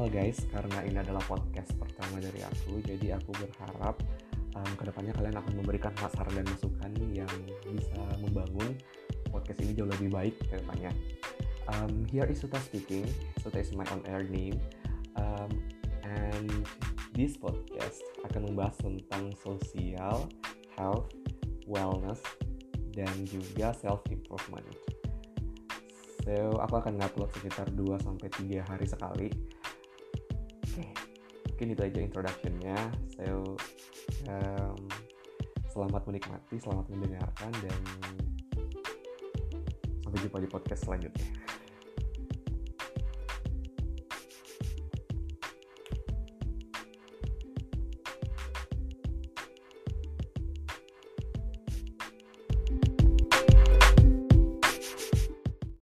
hal guys, karena ini adalah podcast pertama dari aku, jadi aku berharap um, ke depannya kalian akan memberikan saran dan masukan yang bisa membangun podcast ini jauh lebih baik ke depannya. Um, here is Suta speaking. Suta is my on air name. Um, and this podcast akan membahas tentang sosial, health, wellness, dan juga self improvement. So, aku akan ngupload sekitar 2 sampai 3 hari sekali. Mungkin itu aja introductionnya. So, um, selamat menikmati, selamat mendengarkan dan sampai jumpa di podcast selanjutnya.